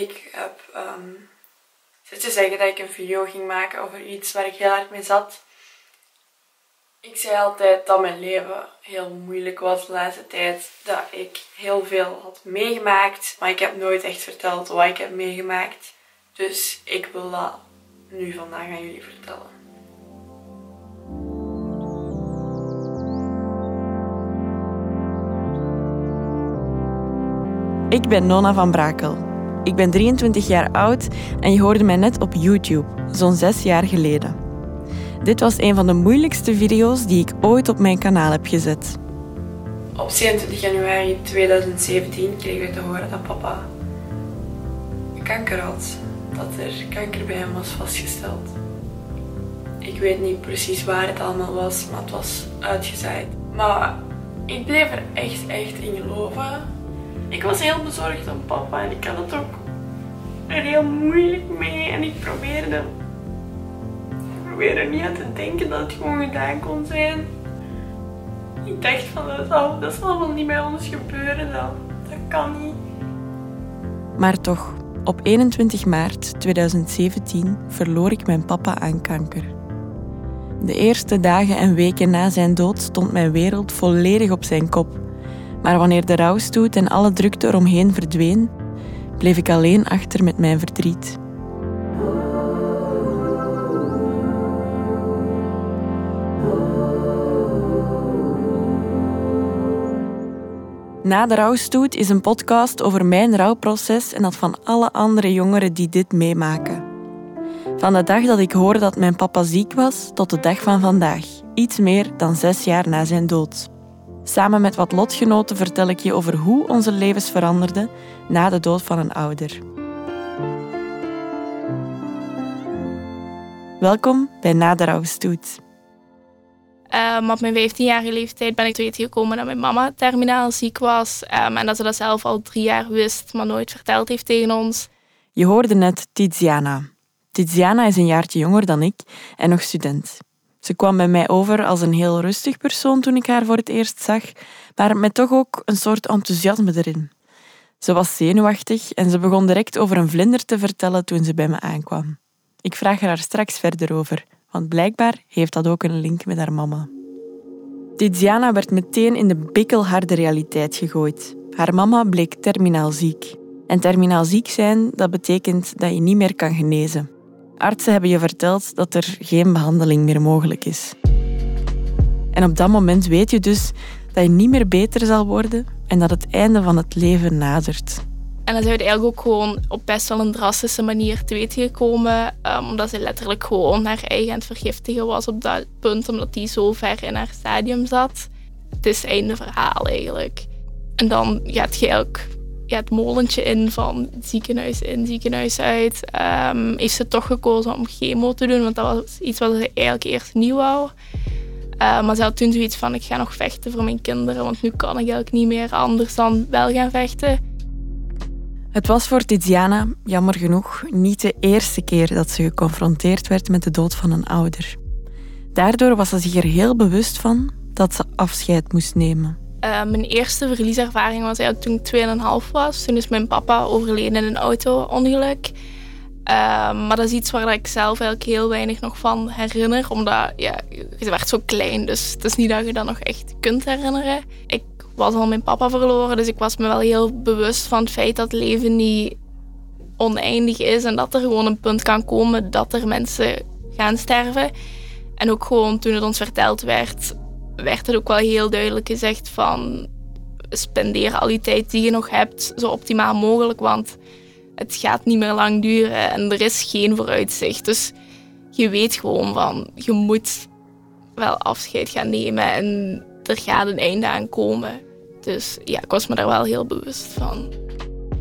Ik heb um, te zeggen dat ik een video ging maken over iets waar ik heel hard mee zat. Ik zei altijd dat mijn leven heel moeilijk was de laatste tijd. Dat ik heel veel had meegemaakt. Maar ik heb nooit echt verteld wat ik heb meegemaakt. Dus ik wil dat nu vandaag aan jullie vertellen. Ik ben Nona van Brakel. Ik ben 23 jaar oud en je hoorde mij net op YouTube, zo'n zes jaar geleden. Dit was een van de moeilijkste video's die ik ooit op mijn kanaal heb gezet. Op 27 januari 2017 kregen we te horen dat papa kanker had. Dat er kanker bij hem was vastgesteld. Ik weet niet precies waar het allemaal was, maar het was uitgezaaid. Maar ik bleef er echt, echt in geloven. Ik was heel bezorgd om papa en ik had het ook er heel moeilijk mee. En ik probeerde, ik probeerde niet aan te denken dat het gewoon gedaan kon zijn. Ik dacht van dat zal, dat zal wel niet bij ons gebeuren, dat, dat kan niet. Maar toch, op 21 maart 2017 verloor ik mijn papa aan kanker. De eerste dagen en weken na zijn dood stond mijn wereld volledig op zijn kop. Maar wanneer de rouwstoet en alle drukte eromheen verdween, bleef ik alleen achter met mijn verdriet. Na de rouwstoet is een podcast over mijn rouwproces en dat van alle andere jongeren die dit meemaken. Van de dag dat ik hoorde dat mijn papa ziek was tot de dag van vandaag, iets meer dan zes jaar na zijn dood. Samen met wat lotgenoten vertel ik je over hoe onze levens veranderden na de dood van een ouder. Welkom bij Na de Rouwstoet. Um, op mijn 15-jarige leeftijd ben ik te weten gekomen dat mijn mama terminaal ziek was. Um, en dat ze dat zelf al drie jaar wist, maar nooit verteld heeft tegen ons. Je hoorde net Tiziana. Tiziana is een jaartje jonger dan ik en nog student. Ze kwam bij mij over als een heel rustig persoon toen ik haar voor het eerst zag, maar met toch ook een soort enthousiasme erin. Ze was zenuwachtig en ze begon direct over een vlinder te vertellen toen ze bij me aankwam. Ik vraag haar straks verder over, want blijkbaar heeft dat ook een link met haar mama. Tiziana werd meteen in de bikkelharde realiteit gegooid. Haar mama bleek terminaal ziek. En terminaal ziek zijn, dat betekent dat je niet meer kan genezen. Artsen hebben je verteld dat er geen behandeling meer mogelijk is. En op dat moment weet je dus dat je niet meer beter zal worden en dat het einde van het leven nadert. En dan zijn we eigenlijk ook gewoon op best wel een drastische manier te weten gekomen. Um, omdat ze letterlijk gewoon haar eigen aan het vergiftigen was op dat punt. Omdat die zo ver in haar stadium zat. Het is einde verhaal eigenlijk. En dan gaat je ook ja, het molentje in van ziekenhuis in, ziekenhuis uit. Um, heeft ze toch gekozen om chemo te doen, want dat was iets wat ze eigenlijk eerst niet wou. Uh, maar ze had toen zoiets van, ik ga nog vechten voor mijn kinderen, want nu kan ik eigenlijk niet meer anders dan wel gaan vechten. Het was voor Tiziana, jammer genoeg, niet de eerste keer dat ze geconfronteerd werd met de dood van een ouder. Daardoor was ze zich er heel bewust van dat ze afscheid moest nemen. Uh, mijn eerste verlieservaring was eigenlijk toen ik 2,5 was. Toen is mijn papa overleden in een auto-ongeluk. Uh, maar dat is iets waar ik zelf eigenlijk heel weinig nog van herinner. Omdat ja, je werd zo klein, dus het is niet dat je dat nog echt kunt herinneren. Ik was al mijn papa verloren, dus ik was me wel heel bewust van het feit dat leven niet oneindig is. En dat er gewoon een punt kan komen dat er mensen gaan sterven. En ook gewoon toen het ons verteld werd, werd het ook wel heel duidelijk gezegd van spendeer al die tijd die je nog hebt zo optimaal mogelijk, want het gaat niet meer lang duren en er is geen vooruitzicht. Dus je weet gewoon van je moet wel afscheid gaan nemen en er gaat een einde aan komen. Dus ja, ik was me daar wel heel bewust van.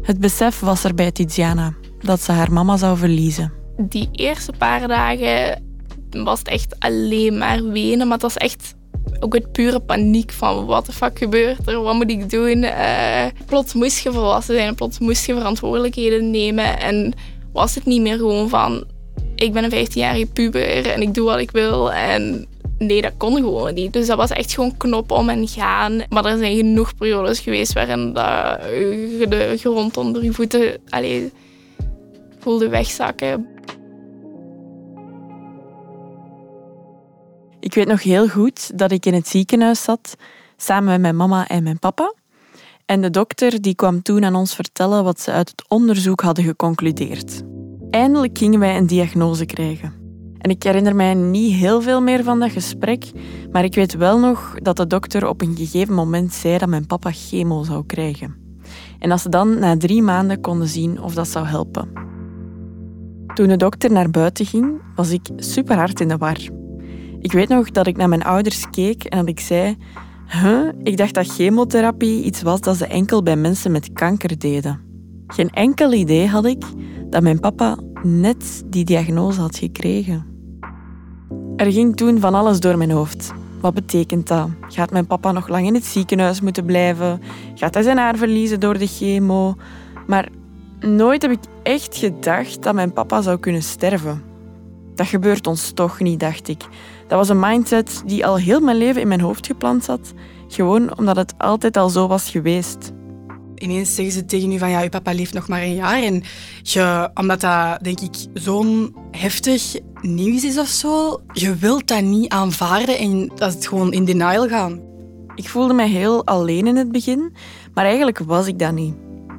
Het besef was er bij Tiziana dat ze haar mama zou verliezen. Die eerste paar dagen was het echt alleen maar wenen, maar het was echt ook het pure paniek van wat de fuck gebeurt er, wat moet ik doen? Uh, plots moest je volwassen zijn, plots moest je verantwoordelijkheden nemen en was het niet meer gewoon van ik ben een 15-jarige puber en ik doe wat ik wil en nee, dat kon gewoon niet. Dus dat was echt gewoon knop om en gaan. Maar er zijn genoeg periodes geweest waarin dat je de grond onder je voeten allez, voelde wegzakken. Ik weet nog heel goed dat ik in het ziekenhuis zat, samen met mijn mama en mijn papa. En de dokter die kwam toen aan ons vertellen wat ze uit het onderzoek hadden geconcludeerd. Eindelijk gingen wij een diagnose krijgen. En ik herinner mij niet heel veel meer van dat gesprek, maar ik weet wel nog dat de dokter op een gegeven moment zei dat mijn papa chemo zou krijgen. En dat ze dan na drie maanden konden zien of dat zou helpen. Toen de dokter naar buiten ging, was ik super hard in de war. Ik weet nog dat ik naar mijn ouders keek en dat ik zei: Huh, ik dacht dat chemotherapie iets was dat ze enkel bij mensen met kanker deden. Geen enkel idee had ik dat mijn papa net die diagnose had gekregen. Er ging toen van alles door mijn hoofd. Wat betekent dat? Gaat mijn papa nog lang in het ziekenhuis moeten blijven? Gaat hij zijn haar verliezen door de chemo? Maar nooit heb ik echt gedacht dat mijn papa zou kunnen sterven. Dat gebeurt ons toch niet, dacht ik. Dat was een mindset die al heel mijn leven in mijn hoofd geplant zat, gewoon omdat het altijd al zo was geweest. Ineens zeggen ze tegen u van ja, uw papa leeft nog maar een jaar. En je, omdat dat denk ik zo'n heftig nieuws is of zo, je wilt dat niet aanvaarden en dat het gewoon in denial gaan. Ik voelde me heel alleen in het begin, maar eigenlijk was ik dat niet.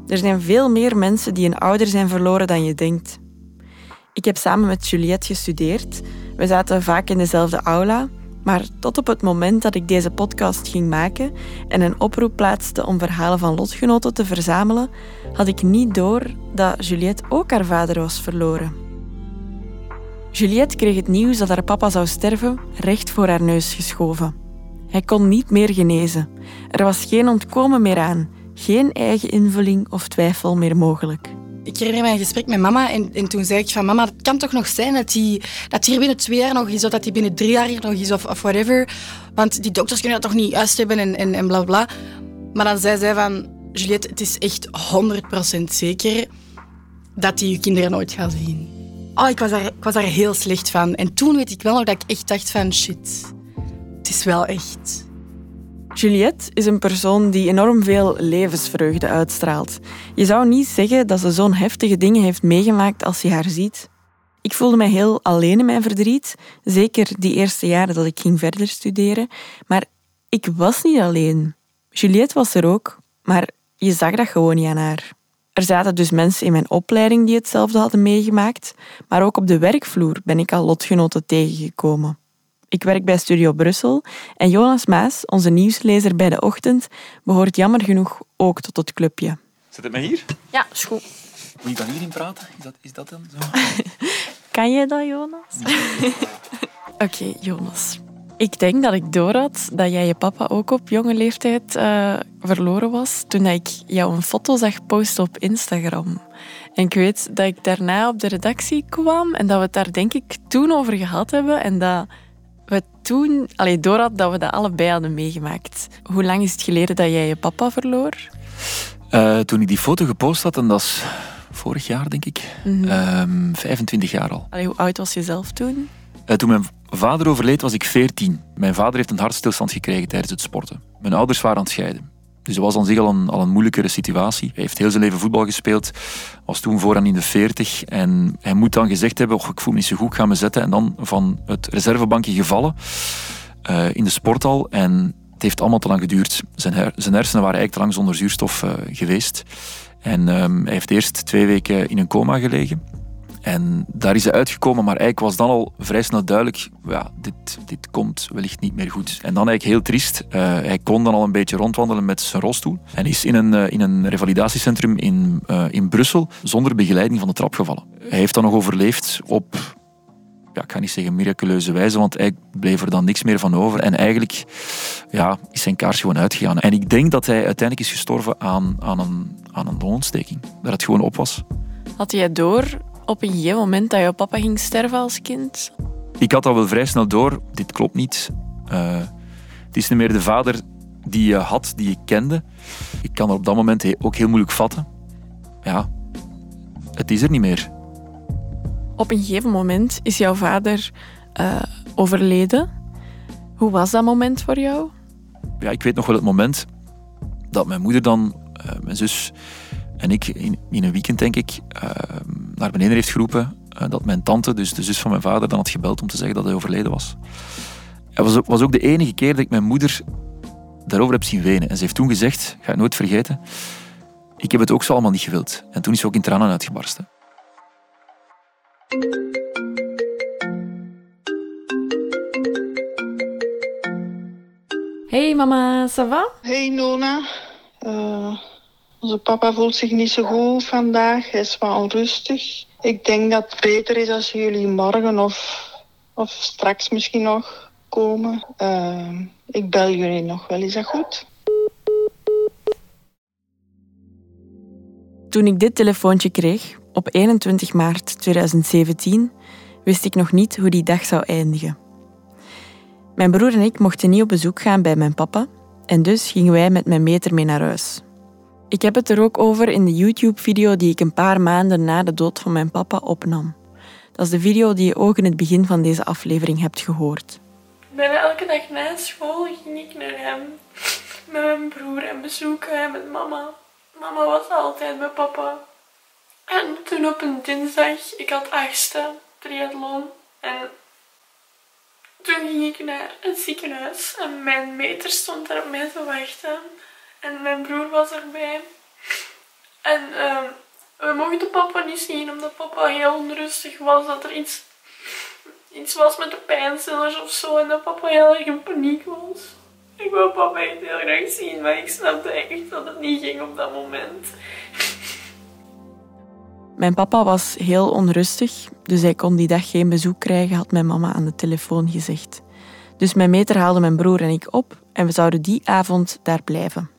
Er zijn veel meer mensen die een ouder zijn verloren dan je denkt. Ik heb samen met Juliette gestudeerd. We zaten vaak in dezelfde aula. Maar tot op het moment dat ik deze podcast ging maken en een oproep plaatste om verhalen van lotgenoten te verzamelen, had ik niet door dat Juliette ook haar vader was verloren. Juliette kreeg het nieuws dat haar papa zou sterven recht voor haar neus geschoven. Hij kon niet meer genezen. Er was geen ontkomen meer aan, geen eigen invulling of twijfel meer mogelijk ik herinner me een gesprek met mama en, en toen zei ik van mama, het kan toch nog zijn dat hij dat hier binnen twee jaar nog is of dat hij binnen drie jaar hier nog is of, of whatever. Want die dokters kunnen dat toch niet juist hebben en, en, en bla bla. Maar dan zei zij van, Juliette, het is echt 100% zeker dat hij je kinderen nooit gaat zien. Oh, ik was, daar, ik was daar heel slecht van. En toen weet ik wel nog dat ik echt dacht van, shit, het is wel echt... Juliette is een persoon die enorm veel levensvreugde uitstraalt. Je zou niet zeggen dat ze zo'n heftige dingen heeft meegemaakt als je haar ziet. Ik voelde mij heel alleen in mijn verdriet, zeker die eerste jaren dat ik ging verder studeren. Maar ik was niet alleen. Juliette was er ook, maar je zag dat gewoon niet aan haar. Er zaten dus mensen in mijn opleiding die hetzelfde hadden meegemaakt, maar ook op de werkvloer ben ik al lotgenoten tegengekomen. Ik werk bij Studio Brussel en Jonas Maas, onze nieuwslezer bij de ochtend, behoort jammer genoeg ook tot het clubje. Zit het mij hier? Ja, is goed. Moet ik dan hierin praten? Is dat, is dat dan zo? kan je dat, Jonas? Oké, Jonas. Ik denk dat ik door had dat jij je papa ook op jonge leeftijd uh, verloren was toen ik jou een foto zag posten op Instagram. En ik weet dat ik daarna op de redactie kwam en dat we het daar denk ik toen over gehad hebben en dat toen, allee, door dat we dat allebei hadden meegemaakt. Hoe lang is het geleden dat jij je papa verloor? Uh, toen ik die foto gepost had, en dat is vorig jaar denk ik, mm -hmm. 25 jaar al. Allee, hoe oud was je zelf toen? Uh, toen mijn vader overleed was ik 14. Mijn vader heeft een hartstilstand gekregen tijdens het sporten. Mijn ouders waren aan het scheiden. Dus dat was aan zich al een, al een moeilijkere situatie. Hij heeft heel zijn leven voetbal gespeeld, was toen vooraan in de 40 en hij moet dan gezegd hebben, oh, ik voel me niet zo goed, ik ga me zetten. En dan van het reservebankje gevallen uh, in de sporthal en het heeft allemaal te lang geduurd. Zijn, zijn hersenen waren eigenlijk te lang zonder zuurstof uh, geweest. En um, hij heeft eerst twee weken in een coma gelegen. En daar is hij uitgekomen, maar eigenlijk was dan al vrij snel duidelijk, ja, dit, dit komt wellicht niet meer goed. En dan eigenlijk heel triest, uh, hij kon dan al een beetje rondwandelen met zijn rolstoel en is in een, uh, in een revalidatiecentrum in, uh, in Brussel zonder begeleiding van de trap gevallen. Hij heeft dan nog overleefd op, ja, ik ga niet zeggen miraculeuze wijze, want eigenlijk bleef er dan niks meer van over. En eigenlijk ja, is zijn kaars gewoon uitgegaan. En ik denk dat hij uiteindelijk is gestorven aan, aan, een, aan een longontsteking. Dat het gewoon op was. Had jij door op een gegeven moment dat jouw papa ging sterven als kind? Ik had al wel vrij snel door, dit klopt niet. Uh, het is niet meer de vader die je had, die je kende. Ik kan er op dat moment ook heel moeilijk vatten. Ja, het is er niet meer. Op een gegeven moment is jouw vader uh, overleden. Hoe was dat moment voor jou? Ja, ik weet nog wel het moment dat mijn moeder dan, uh, mijn zus en ik in, in een weekend, denk ik, naar beneden heeft geroepen eh, dat mijn tante, dus de zus van mijn vader, dan had gebeld om te zeggen dat hij overleden was. Het was, was ook de enige keer dat ik mijn moeder daarover heb zien wenen. En ze heeft toen gezegd, ga ik nooit vergeten, ik heb het ook zo allemaal niet gewild. En toen is ze ook in tranen uitgebarsten. Hey mama, ça va? Hey Nona. Uh, onze papa voelt zich niet zo goed vandaag. Hij is wat onrustig. Ik denk dat het beter is als jullie morgen of, of straks misschien nog komen. Uh, ik bel jullie nog wel. Is dat goed? Toen ik dit telefoontje kreeg, op 21 maart 2017, wist ik nog niet hoe die dag zou eindigen. Mijn broer en ik mochten niet op bezoek gaan bij mijn papa en dus gingen wij met mijn meter mee naar huis. Ik heb het er ook over in de YouTube-video die ik een paar maanden na de dood van mijn papa opnam. Dat is de video die je ook in het begin van deze aflevering hebt gehoord. Bijna elke dag na school ging ik naar hem met mijn broer en bezoeken hem met mama. Mama was altijd bij papa. En toen op een dinsdag, ik had achtste triathlon en toen ging ik naar het ziekenhuis en mijn meter stond daar op mij te wachten. En mijn broer was erbij. En uh, we mochten papa niet zien omdat papa heel onrustig was. Dat er iets, iets was met de pijnstillers of zo. En dat papa heel erg in paniek was. Ik wou papa echt heel graag zien, maar ik snapte echt dat het niet ging op dat moment. Mijn papa was heel onrustig, dus hij kon die dag geen bezoek krijgen, had mijn mama aan de telefoon gezegd. Dus mijn meter haalde mijn broer en ik op en we zouden die avond daar blijven.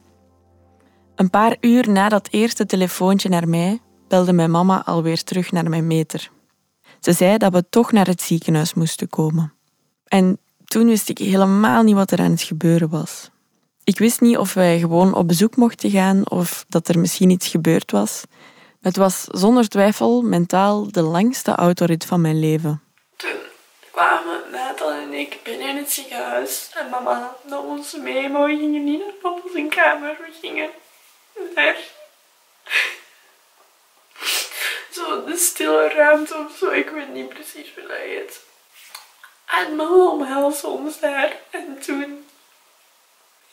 Een paar uur na dat eerste telefoontje naar mij belde mijn mama alweer terug naar mijn meter. Ze zei dat we toch naar het ziekenhuis moesten komen. En toen wist ik helemaal niet wat er aan het gebeuren was. Ik wist niet of wij gewoon op bezoek mochten gaan of dat er misschien iets gebeurd was. Het was zonder twijfel mentaal de langste autorit van mijn leven. Toen kwamen Nathan en ik binnen in het ziekenhuis en mama nam ons mee, maar we gingen niet naar zijn kamer, we gingen zo de stille ruimte of zo, ik weet niet precies hoe dat heet. En mama omhelsde ons daar en toen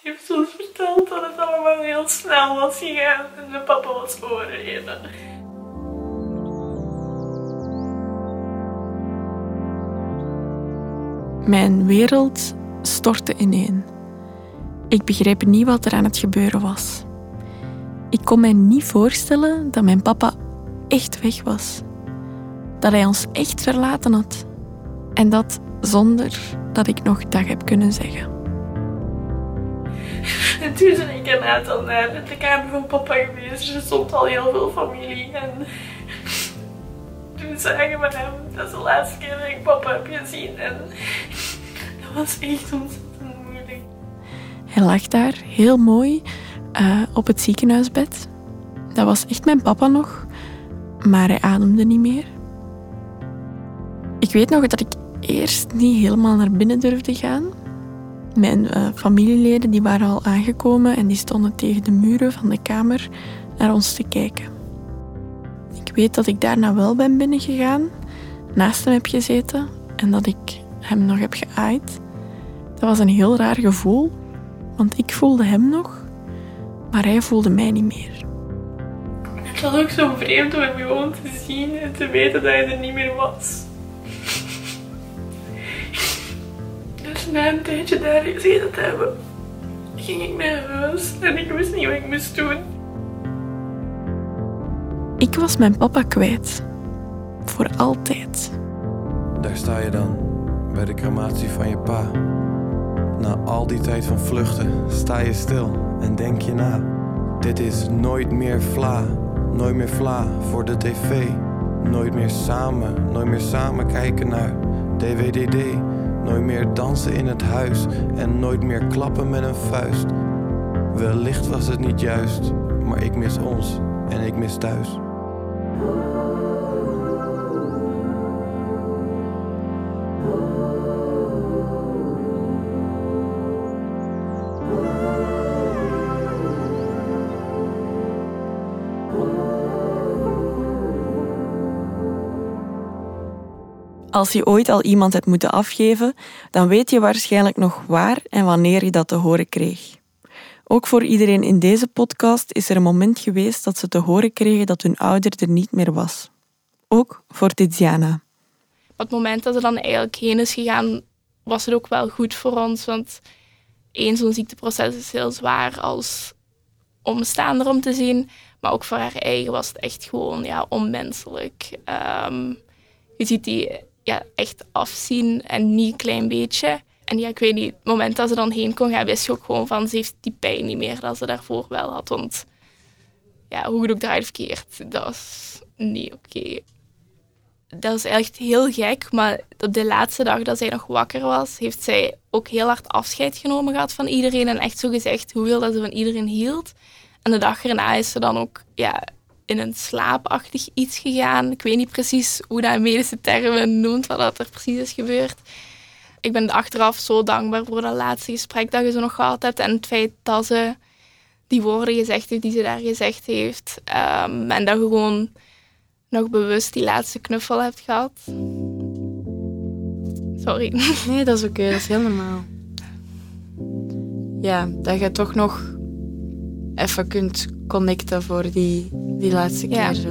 heeft ze ons verteld dat het allemaal heel snel was gegaan en de papa was overleden. Mijn wereld stortte ineen. Ik begreep niet wat er aan het gebeuren was. Ik kon mij niet voorstellen dat mijn papa echt weg was. Dat hij ons echt verlaten had. En dat zonder dat ik nog dag heb kunnen zeggen. En toen ben ik inderdaad al naar de kamer van papa geweest. Er stond al heel veel familie. En toen zagen we hem. Dat is de laatste keer dat ik papa heb gezien. En dat was echt ontzettend moeilijk. Hij lag daar heel mooi uh, op het ziekenhuisbed. Dat was echt mijn papa nog, maar hij ademde niet meer. Ik weet nog dat ik eerst niet helemaal naar binnen durfde gaan. Mijn uh, familieleden die waren al aangekomen en die stonden tegen de muren van de kamer naar ons te kijken. Ik weet dat ik daarna wel ben binnengegaan, naast hem heb gezeten en dat ik hem nog heb geaaid. Dat was een heel raar gevoel, want ik voelde hem nog, maar hij voelde mij niet meer. Het was ook zo vreemd om hem gewoon te zien en te weten dat hij er niet meer was. Dus na een tijdje daar gezeten te hebben, ging ik naar huis en ik wist niet wat ik moest doen. Ik was mijn papa kwijt. Voor altijd. Daar sta je dan, bij de crematie van je pa. Na al die tijd van vluchten sta je stil en denk je na. Dit is nooit meer vla, nooit meer vla voor de tv. Nooit meer samen, nooit meer samen kijken naar DWDD. Nooit meer dansen in het huis en nooit meer klappen met een vuist. Wellicht was het niet juist, maar ik mis ons en ik mis thuis. Als je ooit al iemand hebt moeten afgeven, dan weet je waarschijnlijk nog waar en wanneer je dat te horen kreeg. Ook voor iedereen in deze podcast is er een moment geweest dat ze te horen kregen dat hun ouder er niet meer was. Ook voor Tiziana. Op het moment dat ze dan eigenlijk heen is gegaan, was het ook wel goed voor ons. Want één, zo'n ziekteproces is heel zwaar als omstaander om te zien. Maar ook voor haar eigen was het echt gewoon ja, onmenselijk. Ehm, je ziet die ja, echt afzien en niet een klein beetje. En ja, ik weet niet, het moment dat ze dan heen kon gaan, wist je ook gewoon van, ze heeft die pijn niet meer dat ze daarvoor wel had. Want ja, hoe het ook draait verkeerd, dat is niet oké. Dat is echt heel gek, maar op de laatste dag dat zij nog wakker was, heeft zij ook heel hard afscheid genomen gehad van iedereen en echt zo gezegd hoeveel dat ze van iedereen hield. En de dag erna is ze dan ook ja, in een slaapachtig iets gegaan. Ik weet niet precies hoe dat in medische termen noemt, wat er precies is gebeurd. Ik ben achteraf zo dankbaar voor dat laatste gesprek dat je ze nog gehad hebt. En het feit dat ze die woorden gezegd heeft die ze daar gezegd heeft. Ehm, en dat je gewoon nog bewust die laatste knuffel hebt gehad. Sorry. Nee, dat is oké. dat is heel normaal. Ja, dat je toch nog even kunt connecten voor die, die laatste keer Ja. zo.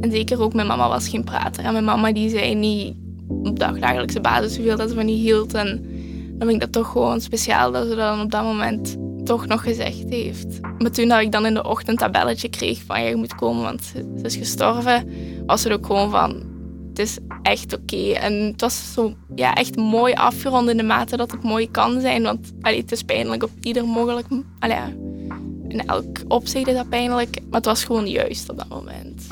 En zeker ook mijn mama was geen prater. En mijn mama die zei niet op dagdagelijkse basis hoeveel dat ze van die hield. En dan vind ik dat toch gewoon speciaal dat ze dat dan op dat moment toch nog gezegd heeft. Maar toen dat ik dan in de ochtend dat belletje kreeg van ja, je moet komen, want ze is gestorven, was het ook gewoon van het is echt oké. En het was zo ja, echt mooi afgerond in de mate dat het mooi kan zijn. Want allee, het is pijnlijk op ieder mogelijk... Allee, in elk opzicht is dat pijnlijk. Maar het was gewoon juist op dat moment.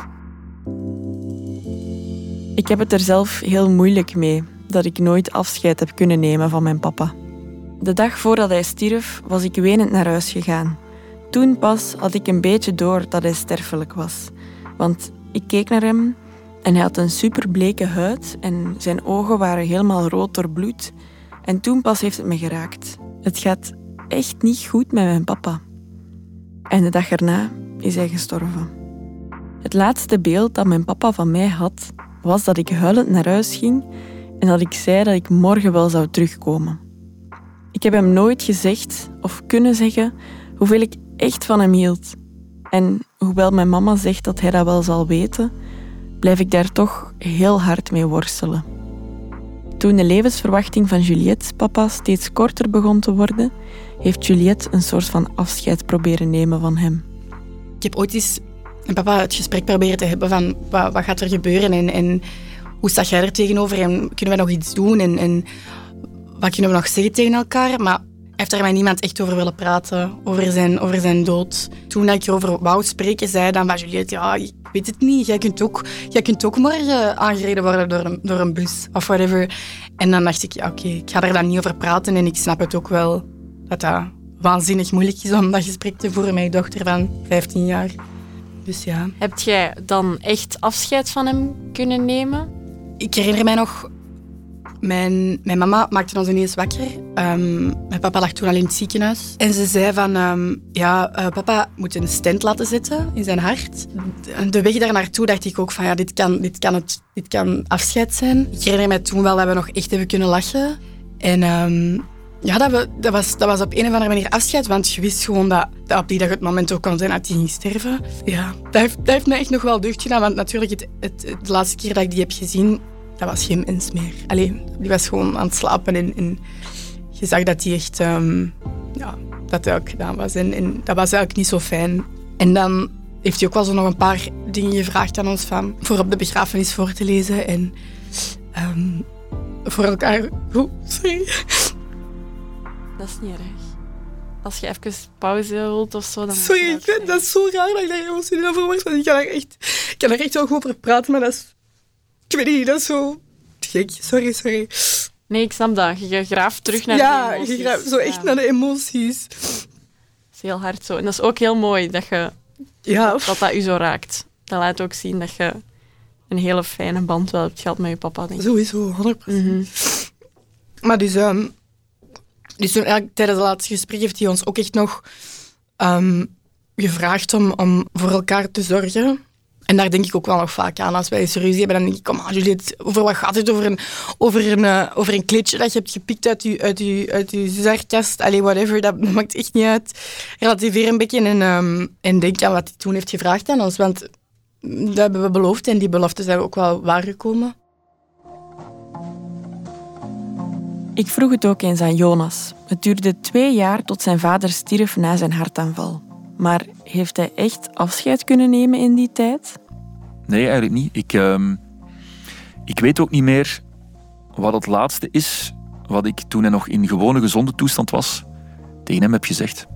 Ik heb het er zelf heel moeilijk mee dat ik nooit afscheid heb kunnen nemen van mijn papa. De dag voordat hij stierf was ik wenend naar huis gegaan. Toen pas had ik een beetje door dat hij sterfelijk was. Want ik keek naar hem en hij had een superbleke huid en zijn ogen waren helemaal rood door bloed. En toen pas heeft het me geraakt. Het gaat echt niet goed met mijn papa. En de dag erna is hij gestorven. Het laatste beeld dat mijn papa van mij had, was dat ik huilend naar huis ging en dat ik zei dat ik morgen wel zou terugkomen. Ik heb hem nooit gezegd of kunnen zeggen hoeveel ik echt van hem hield. En hoewel mijn mama zegt dat hij dat wel zal weten, blijf ik daar toch heel hard mee worstelen. Toen de levensverwachting van Juliette's papa steeds korter begon te worden, heeft Juliette een soort van afscheid proberen nemen van hem. Ik heb ooit eens met papa het gesprek proberen te hebben van wat, wat gaat er gebeuren en, en hoe sta jij er tegenover en kunnen we nog iets doen en, en wat kunnen we nog zeggen tegen elkaar. Maar heeft daar met niemand echt over willen praten, over zijn, over zijn dood. Toen ik erover wou spreken, zei dan van Juliette, ja, ik weet het niet, jij kunt ook, jij kunt ook morgen aangereden worden door een, door een bus of whatever. En dan dacht ik, ja, oké, ik ga er dan niet over praten en ik snap het ook wel dat dat waanzinnig moeilijk is om dat gesprek te voeren met je dochter van 15 jaar. Dus ja. Heb jij dan echt afscheid van hem kunnen nemen? Ik herinner mij nog, mijn, mijn mama maakte ons ineens wakker. Ehm, mijn papa lag toen al in het ziekenhuis. En ze zei van, ehm, ja, eh, papa moet een stent laten zetten in zijn hart. De, de weg daar naartoe dacht ik ook van, ja, dit kan, dit, kan het, dit kan afscheid zijn. Ik herinner mij toen wel dat we nog echt hebben kunnen lachen. En ehm, ja, dat, we, dat, was, dat was op een of andere manier afscheid, want je wist gewoon dat, dat op die dag het moment ook kon zijn dat hij ging sterven. Ja, dat heeft, dat mij echt nog wel deugd gedaan, want natuurlijk het, het- de laatste keer dat ik die heb gezien, dat was geen mens meer. Allee, die was gewoon aan het slapen en, en je zag dat hij echt, ehm, ja, dat hij ook gedaan was. En, en dat was eigenlijk niet zo fijn. En dan heeft hij ook wel zo nog een paar dingen gevraagd aan ons van, voor op de begrafenis voor te lezen en ehm, voor elkaar... Oeh, sorry. Dat is niet erg. Als je even pauze wilt of zo, dan... Sorry, ik vind dat zo raar dat ik daar emotioneel over word. Want ik kan er echt, ik kan er echt wel goed over praten, maar dat is... Ik weet niet, dat is zo gek. Sorry, sorry. Nee, ik snap dat. Je graaft terug naar ja, de emoties. je grijpt zo echt Ja, naar de emoties. Dat is heel hard zo. En dat is ook heel mooi dat je, Ja, dat, dat u zo raakt. Dat laat ook zien dat je een hele fijne band wel hebt gehad met je papa, denk ik. sowieso, 100%. Mhm. Maar dus, ehm, dus toen eigenlijk tijdens het laatste gesprek heeft hij ons ook echt nog ehm, gevraagd om, om voor elkaar te zorgen. En daar denk ik ook wel nog vaak aan. Als wij eens ruzie hebben, dan denk ik, kom aan over wat gaat het? Over een, over een, uh, over een kleedje dat je hebt gepikt uit je, uit je, uit je. Allee, whatever, dat maakt echt niet uit. Relativeer een beetje en, um, en denk aan wat hij toen heeft gevraagd aan ons. Want dat hebben we beloofd en die beloften zijn ook wel waargekomen. Ik vroeg het ook eens aan Jonas. Het duurde twee jaar tot zijn vader stierf na zijn hartaanval. Maar heeft hij echt afscheid kunnen nemen in die tijd? Nee, eigenlijk niet. Ik, uh, ik weet ook niet meer wat het laatste is wat ik toen hij nog in gewone gezonde toestand was, tegen hem heb gezegd.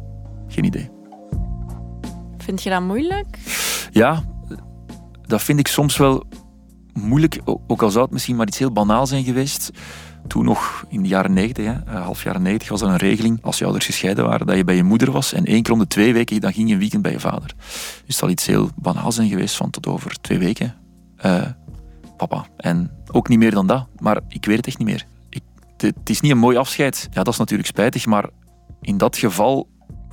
Geen idee. Vind je dat moeilijk? Ja, dat vind ik soms wel moeilijk, ook al zou het misschien maar iets heel banaal zijn geweest. Toen nog in de jaren 90, hè, eh, half jaren 90, was er een regeling als je ouders gescheiden waren, dat je bij je moeder was en één keer om de twee weken dan ging je een weekend bij je vader. Dus het zal iets heel banaal zijn geweest van tot over twee weken. Uh, papa. En ook niet meer dan dat, maar ik weet het echt niet meer. Het is niet een mooi afscheid. Ja, dat is natuurlijk spijtig, maar in dat geval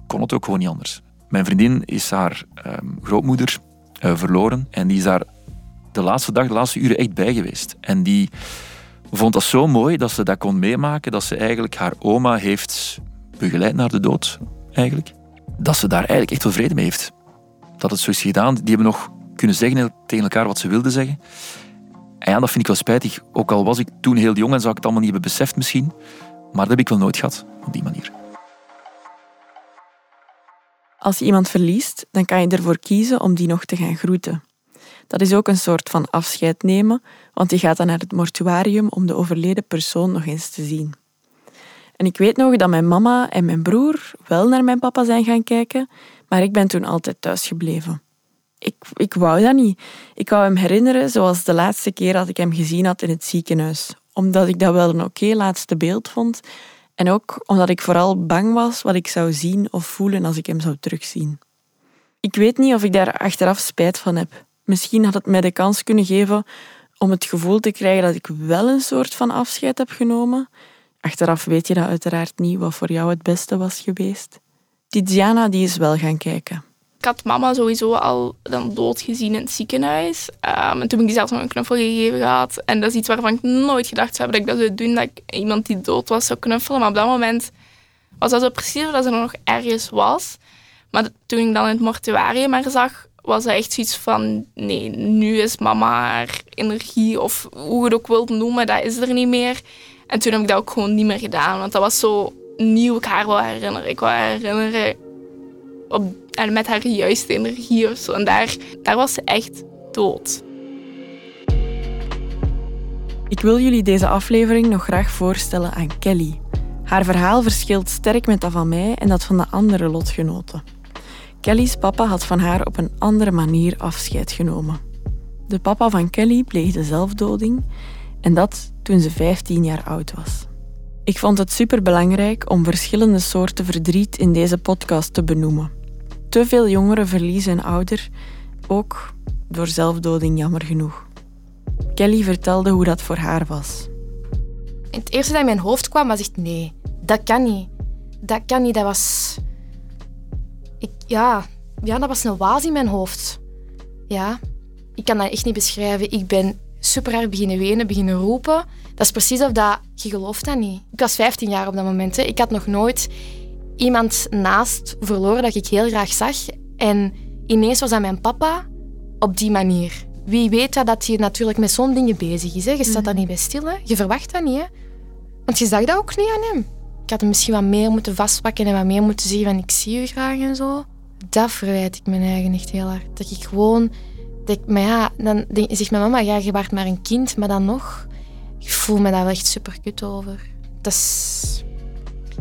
kon het ook gewoon niet anders. Mijn vriendin is haar ehm, grootmoeder uh, verloren en die is daar de laatste dag, de laatste uren echt bij geweest. En die vond dat zo mooi dat ze dat kon meemaken, dat ze eigenlijk haar oma heeft begeleid naar de dood, eigenlijk. Dat ze daar eigenlijk echt wel vrede mee heeft. Dat het zo is gedaan. Die hebben nog kunnen zeggen tegen elkaar wat ze wilden zeggen. En ja, dat vind ik wel spijtig. Ook al was ik toen heel jong en zou ik het allemaal niet hebben beseft misschien. Maar dat heb ik wel nooit gehad, op die manier. Als je iemand verliest, dan kan je ervoor kiezen om die nog te gaan groeten. Dat is ook een soort van afscheid nemen, want je gaat dan naar het mortuarium om de overleden persoon nog eens te zien. En ik weet nog dat mijn mama en mijn broer wel naar mijn papa zijn gaan kijken, maar ik ben toen altijd thuis gebleven. Ik, ik wou dat niet. Ik wou hem herinneren zoals de laatste keer dat ik hem gezien had in het ziekenhuis, omdat ik dat wel een oké laatste beeld vond en ook omdat ik vooral bang was wat ik zou zien of voelen als ik hem zou terugzien. Ik weet niet of ik daar achteraf spijt van heb. Misschien had het mij de kans kunnen geven om het gevoel te krijgen dat ik wel een soort van afscheid heb genomen. Achteraf weet je dat uiteraard niet wat voor jou het beste was geweest. Tiziana die is wel gaan kijken. Ik had mama sowieso al dan dood gezien in het ziekenhuis. Um, en toen heb ik zelfs nog een knuffel gegeven gehad. En dat is iets waarvan ik nooit gedacht zou hebben dat ik dat zou doen, dat ik iemand die dood was zou knuffelen. Maar op dat moment was dat zo precies dat ze er nog ergens was. Maar toen ik dan in het mortuarium maar zag, was dat echt zoiets van, nee, nu is mama haar energie, of hoe je het ook wilt noemen, dat is er niet meer. En toen heb ik dat ook gewoon niet meer gedaan, want dat was zo nieuw ik haar wil herinneren. Ik wil haar herinneren op, met haar juiste energie of zo. En daar, daar was ze echt dood. Ik wil jullie deze aflevering nog graag voorstellen aan Kelly. Haar verhaal verschilt sterk met dat van mij en dat van de andere lotgenoten. Kelly's papa had van haar op een andere manier afscheid genomen. De papa van Kelly pleegde zelfdoding en dat toen ze 15 jaar oud was. Ik vond het superbelangrijk om verschillende soorten verdriet in deze podcast te benoemen. Te veel jongeren verliezen een ouder, ook door zelfdoding jammer genoeg. Kelly vertelde hoe dat voor haar was. Het eerste dat in mijn hoofd kwam was echt nee, dat kan niet. Dat kan niet, dat was ik, ja, ja, dat was een waas in mijn hoofd. Ja, ik kan dat echt niet beschrijven. Ik ben super hard beginnen wenen, beginnen roepen. Dat is precies of dat... Je gelooft dat niet. Ik was 15 jaar op dat moment. Hè. Ik had nog nooit iemand naast verloren dat ik heel graag zag. En ineens was dat mijn papa op die manier. Wie weet dat, dat je natuurlijk met zo'n dingen bezig is. Hè. Je staat daar niet bij stil. Hè. Je verwacht dat niet. Hè. Want je zag dat ook niet aan hem. Ik had hem misschien wat meer moeten vastpakken en wat meer moeten zeggen van ik zie u graag en zo. Dat verwijt ik mijn eigen echt heel hard. Dat ik gewoon... Dat ik, maar ja, dan zegt mijn mama, ja, je waart maar een kind, maar dan nog... Ik voel me daar wel echt super kut over. Dat is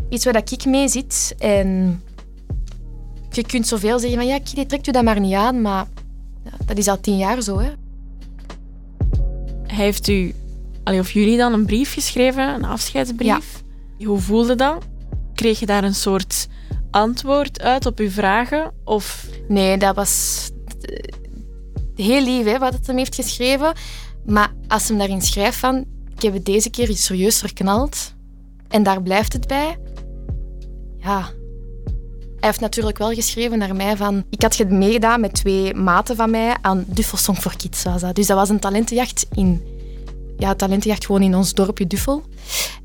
iets waar ik mee zit. En je kunt zoveel zeggen van ja, Kitty, trekt u dat maar niet aan, maar ja, dat is al tien jaar zo. Hè. Heeft u, of jullie dan een brief geschreven, een afscheidsbrief? Hoe voelde dat? Kreeg je daar een soort antwoord uit op uw vragen? Of... Nee, dat was eh, heel lief hè, wat het hem heeft geschreven. Maar als hem daarin schrijft van... Ik heb het deze keer serieus verknald. En daar blijft het bij. Ja. Hij heeft natuurlijk wel geschreven naar mij van... Ik had meegedaan met twee maten van mij aan Duffel Song for Kids. Was dat. Dus dat was een talentenjacht in... Ja, talentenjacht gewoon in ons dorpje Duffel.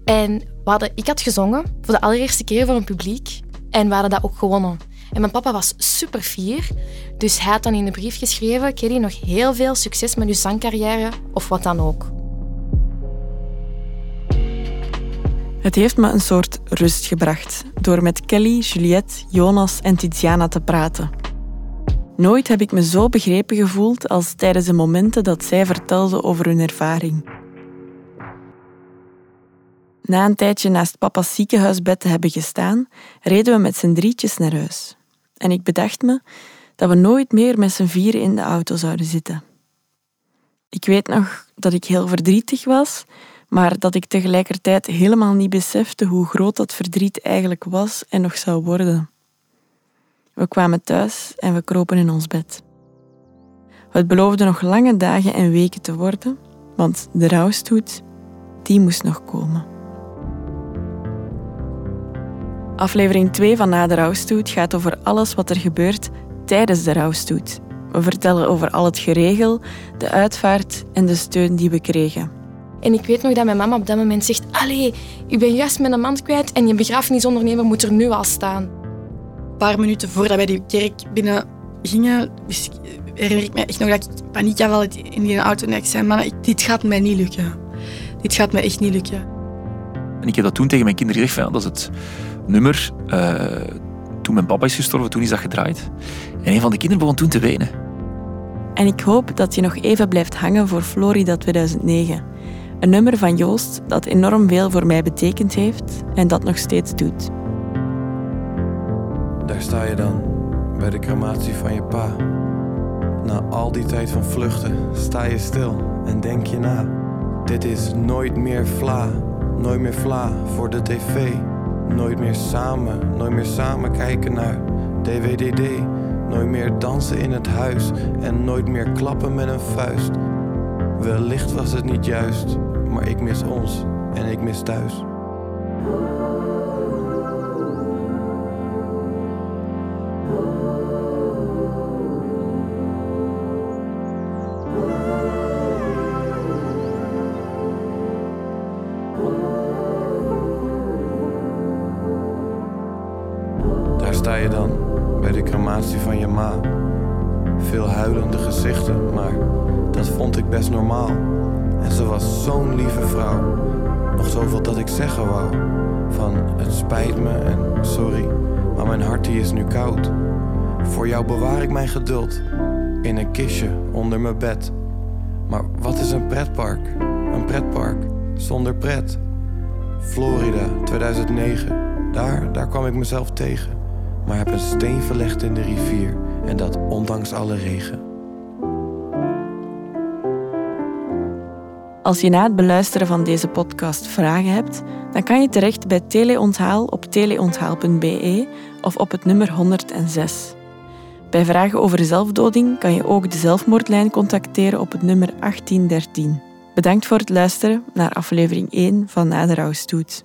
En we hadden, ik had gezongen voor de allereerste keer voor een publiek. En we hadden dat ook gewonnen. En mijn papa was super fier. Dus hij had dan in de brief geschreven... Kelly, nog heel veel succes met je zangcarrière of wat dan ook. Het heeft me een soort rust gebracht door met Kelly, Juliette, Jonas en Tiziana te praten. Nooit heb ik me zo begrepen gevoeld als tijdens de momenten dat zij vertelden over hun ervaring. Na een tijdje naast papa's ziekenhuisbed te hebben gestaan, reden we met z'n drietjes naar huis. En ik bedacht me dat we nooit meer met z'n vieren in de auto zouden zitten. Ik weet nog dat ik heel verdrietig was maar dat ik tegelijkertijd helemaal niet besefte hoe groot dat verdriet eigenlijk was en nog zou worden. We kwamen thuis en we kropen in ons bed. Het beloofde nog lange dagen en weken te worden, want de rouwstoet, die moest nog komen. Aflevering 2 van Na de rouwstoet gaat over alles wat er gebeurt tijdens de rouwstoet. We vertellen over al het geregel, de uitvaart en de steun die we kregen. En ik weet nog dat mijn mama op dat moment zegt... Allee, ik ben juist mijn man kwijt en je begrafenisondernemer moet er nu al staan. Een paar minuten voordat wij die kerk binnen gingen, dus herinner ik me echt nog dat ik paniek had in die auto. En ik zei, man, dit gaat mij niet lukken. Dit gaat mij echt niet lukken. En ik heb dat toen tegen mijn kinderen gezegd, van, dat is het nummer... Uh, toen mijn papa is gestorven, toen is dat gedraaid. En een van de kinderen begon toen te wenen. En ik hoop dat je nog even blijft hangen voor Florida 2009. Een nummer van Joost dat enorm veel voor mij betekend heeft en dat nog steeds doet. Daar sta je dan, bij de crematie van je pa. Na al die tijd van vluchten sta je stil en denk je na. Dit is nooit meer vla, nooit meer vla voor de tv. Nooit meer samen, nooit meer samen kijken naar DWDD. Nooit meer dansen in het huis en nooit meer klappen met een vuist. Wellicht was het niet juist, maar ik mis ons en ik mis thuis. Zo'n lieve vrouw. Nog zoveel dat ik zeggen wou. Van het spijt me en sorry, maar mijn hart die is nu koud. Voor jou bewaar ik mijn geduld in een kistje onder mijn bed. Maar wat is een pretpark? Een pretpark zonder pret. Florida 2009, daar, daar kwam ik mezelf tegen. Maar heb een steen verlegd in de rivier en dat ondanks alle regen. Als je na het beluisteren van deze podcast vragen hebt, dan kan je terecht bij Teleonthaal op teleonthaal.be of op het nummer 106. Bij vragen over zelfdoding kan je ook de zelfmoordlijn contacteren op het nummer 1813. Bedankt voor het luisteren naar aflevering 1 van Na de Rouwstoet.